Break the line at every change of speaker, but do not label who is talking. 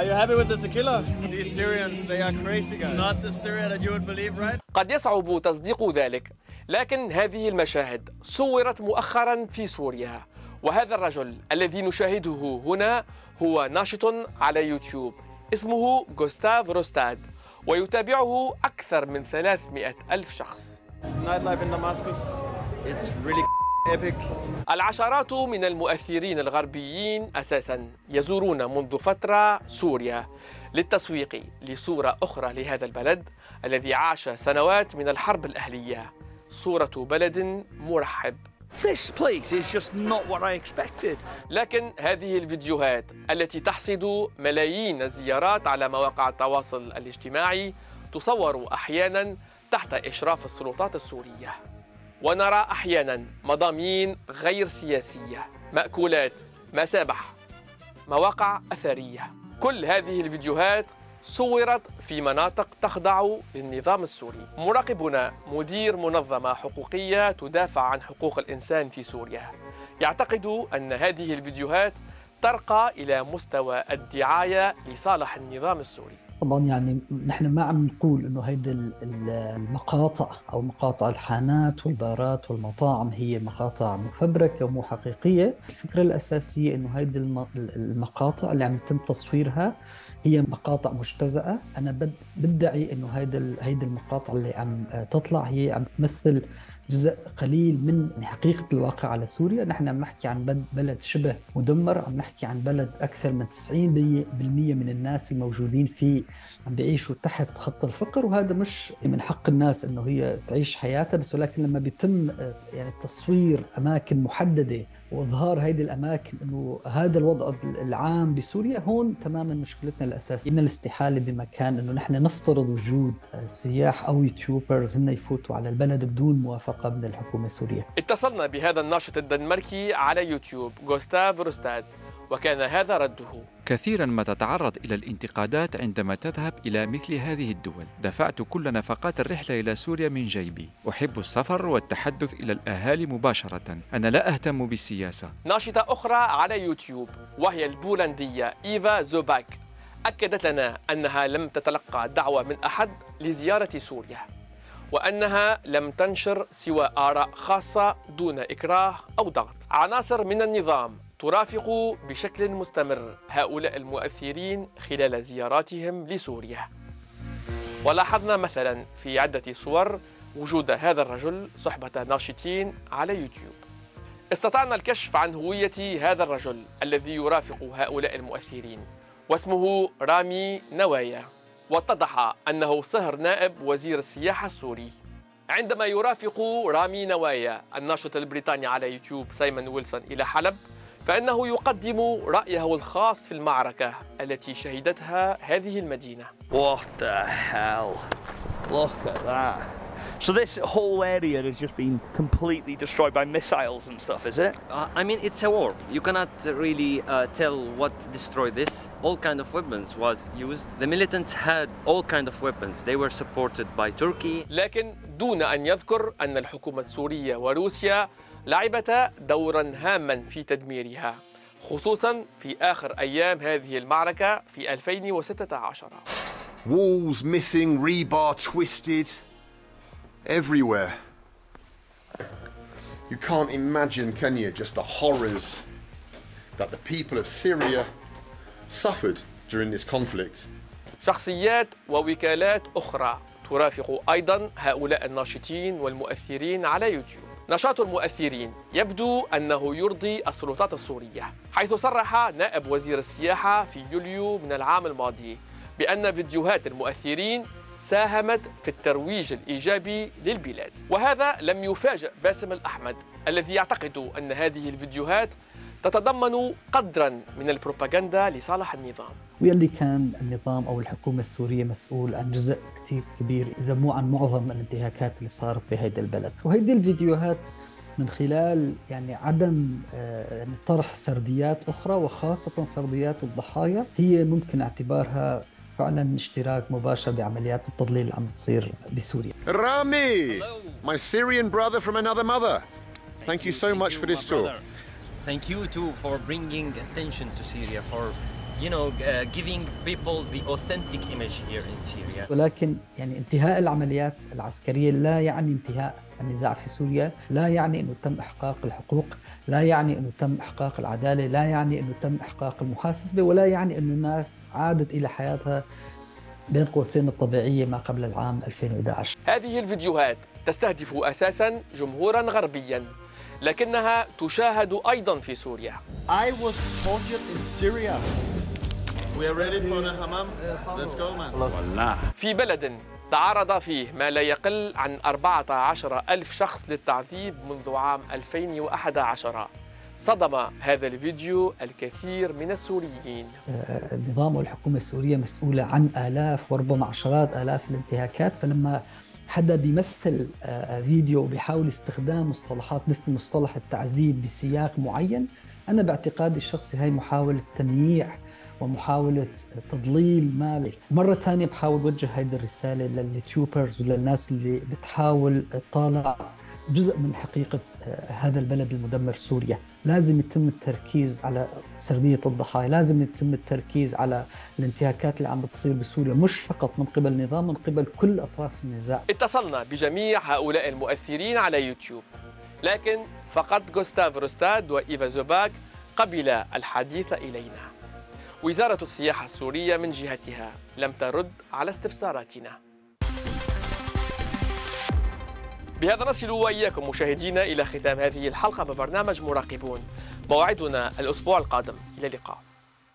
Are you happy with the tequila? These Syrians, they are crazy guys. Not the Syria that you would believe, right?
قد يصعب تصديق ذلك لكن هذه المشاهد صورت مؤخرا في سوريا وهذا الرجل الذي نشاهده هنا هو ناشط على يوتيوب اسمه جوستاف روستاد ويتابعه أكثر من 300 ألف شخص
Nightlife in Damascus, it's really epic.
العشرات من المؤثرين الغربيين أساسا يزورون منذ فترة سوريا للتسويق لصورة أخرى لهذا البلد الذي عاش سنوات من الحرب الأهلية صورة بلد مرحب
This place is just not what I expected.
لكن هذه الفيديوهات التي تحصد ملايين الزيارات على مواقع التواصل الاجتماعي تصور أحيانا تحت إشراف السلطات السورية ونرى أحيانا مضامين غير سياسية مأكولات مسابح مواقع أثرية. كل هذه الفيديوهات صورت في مناطق تخضع للنظام السوري. مراقبنا مدير منظمة حقوقية تدافع عن حقوق الإنسان في سوريا. يعتقد أن هذه الفيديوهات ترقى إلى مستوى الدعاية لصالح النظام السوري.
طبعا يعني نحن ما عم نقول إنه هيدي ال- ال- المقاطع أو مقاطع الحانات والبارات والمطاعم هي مقاطع مفبركة ومو حقيقية، الفكرة الأساسية إنه هيدي الم- المقاطع اللي عم يتم تصويرها هي مقاطع مجتزأة، بد- بدعي إنه هيدي ال- هيدي المقاطع اللي عم تطلع هي عم تمثل جزء قليل من حقيقة الواقع على سوريا. نحن عم نحكي عن بلد- شبه مدمر عم نحكي عن بلد أكثر من 90% من الناس الموجودين فيه عم بيعيشوا تحت خط الفقر وهذا مش من حق الناس إنه هي تعيش حياتها بس ولكن لما بيتم آه، يعني تصوير أماكن محددة وإظهار هذه الأماكن إنه هذا الوضع العام بسوريا هون تماما مشكلتنا الأساسية. من الاستحالة بمكان إنه نحن نفترض وجود سياح أو YouTubers هن يفوتوا على البلد بدون موافقة من الحكومة السورية.
اتصلنا بهذا الناشط الدنماركي على يوتيوب جوستاف روستاد وكان هذا رده.
كثيرا ما تتعرض إلى الانتقادات عندما تذهب إلى مثل هذه الدول. دفعت كل نفقات الرحلة إلى سوريا من جيبي. أحب السفر والتحدث إلى الأهالي مباشرة. أنا لا أهتم بالسياسة.
ناشطة أخرى على يوتيوب وهي البولندية إيفا زوباك. أكدت لنا أنها لم تتلقى دعوة من أحد لزيارة سوريا وأنها لم تنشر سوى آراء خاصة دون إكراه أو ضغط. عناصر من النظام ترافق بشكل مستمر هؤلاء المؤثرين خلال زياراتهم لسوريا. ولاحظنا مثلا في عدة صور وجود هذا الرجل صحبة ناشطين على يوتيوب. استطعنا الكشف عن هوية هذا الرجل الذي يرافق هؤلاء المؤثرين واسمه رامي نوايا. واتضح أنه صهر نائب وزير السياحة السوري. عندما يرافق رامي نوايا الناشط البريطاني على يوتيوب سايمون ويلسون إلى حلب فإنه يقدم رأيه الخاص في المعركة التي شهدتها هذه المدينة
What the hell? Look at that. So this whole area has just been completely destroyed by missiles and stuff, is it?
Uh, I mean, it's a war. You cannot really uh, tell what destroyed this. All kind of weapons was used. The militants had all kind of weapons. They were supported by Turkey.
لكن دون أن يذكر أن الحكومة السورية وروسيا لعبتا دورا هاما في تدميرها خصوصا في آخر أيام هذه المعركة في 2016
Walls missing, rebar twisted, everywhere. You can't imagine, can you, just the horrors that the people of Syria suffered during this conflict.
شخصيات ووكالات أخرى ترافق أيضا هؤلاء الناشطين والمؤثرين على يوتيوب نشاط المؤثرين يبدو أنه يرضي السلطات السورية حيث صرح نائب وزير السياحة في يوليو من العام الماضي بأن فيديوهات المؤثرين ساهمت في الترويج الإيجابي للبلاد وهذا لم يفاجئ باسم الأحمد الذي يعتقد أن هذه الفيديوهات تتضمن قدرا من البروباغندا لصالح النظام
واللي كان النظام أو الحكومة السورية مسؤول عن جزء كثير كبير إذا مو عن معظم الانتهاكات اللي صارت بهيدا البلد وهيدي الفيديوهات من خلال يعني عدم آه، يعني طرح سرديات أخرى وخاصة سرديات الضحايا هي ممكن اعتبارها فعلا اشتراك مباشر بعمليات التضليل اللي عم تصير بسوريا
Rami, my Syrian brother from another mother. Thank you so much for this tour.
Thank you too for bringing attention to Syria, for you know, uh, giving people the authentic image here in Syria.
ولكن يعني انتهاء العمليات العسكرية لا يعني انتهاء النزاع في سوريا لا يعني أنه تم إحقاق الحقوق لا يعني أنه تم إحقاق العدالة لا يعني أنه تم إحقاق المحاسبة ولا يعني أنه الناس عادت إلى حياتها بين قوسين الطبيعية ما قبل العام 2011
هذه الفيديوهات تستهدف أساسا جمهورا غربيا لكنها تشاهد أيضا في سوريا
I was tortured in Syria. We are ready for the hammam. Let's go, man.
في بلد تعرض فيه ما لا يقل عن 14 ألف شخص للتعذيب منذ عام 2011 صدم هذا الفيديو الكثير من السوريين
النظام والحكومة السورية مسؤولة عن آلاف وربما عشرات آلاف الانتهاكات فلما حدا بيمثل آه، فيديو وبيحاول استخدام مصطلحات مثل مصطلح التعذيب بسياق معين أنا باعتقادي الشخصي هاي محاولة تمييع ومحاولة تضليل مالي مرة ثانية بحاول وجه هيدي الرسالة لليوتيوبرز وللناس اللي بتحاول تطالع. جزء من حقيقة آه، هذا البلد المدمر سوريا. لازم يتم التركيز على سردية الضحايا لازم يتم التركيز على الانتهاكات اللي عم بتصير بسوريا مش فقط من قبل النظام من قبل كل أطراف النزاع.
اتصلنا بجميع هؤلاء المؤثرين على يوتيوب. لكن فقط جوستاف روستاد وإيفا زوباك قبل الحديث إلينا. وزارة السياحة السورية من جهتها لم ترد على استفساراتنا. بهذا نصل وإياكم مشاهدينا إلى ختام هذه الحلقة من برنامج مراقبون. موعدنا الأسبوع القادم. إلى اللقاء.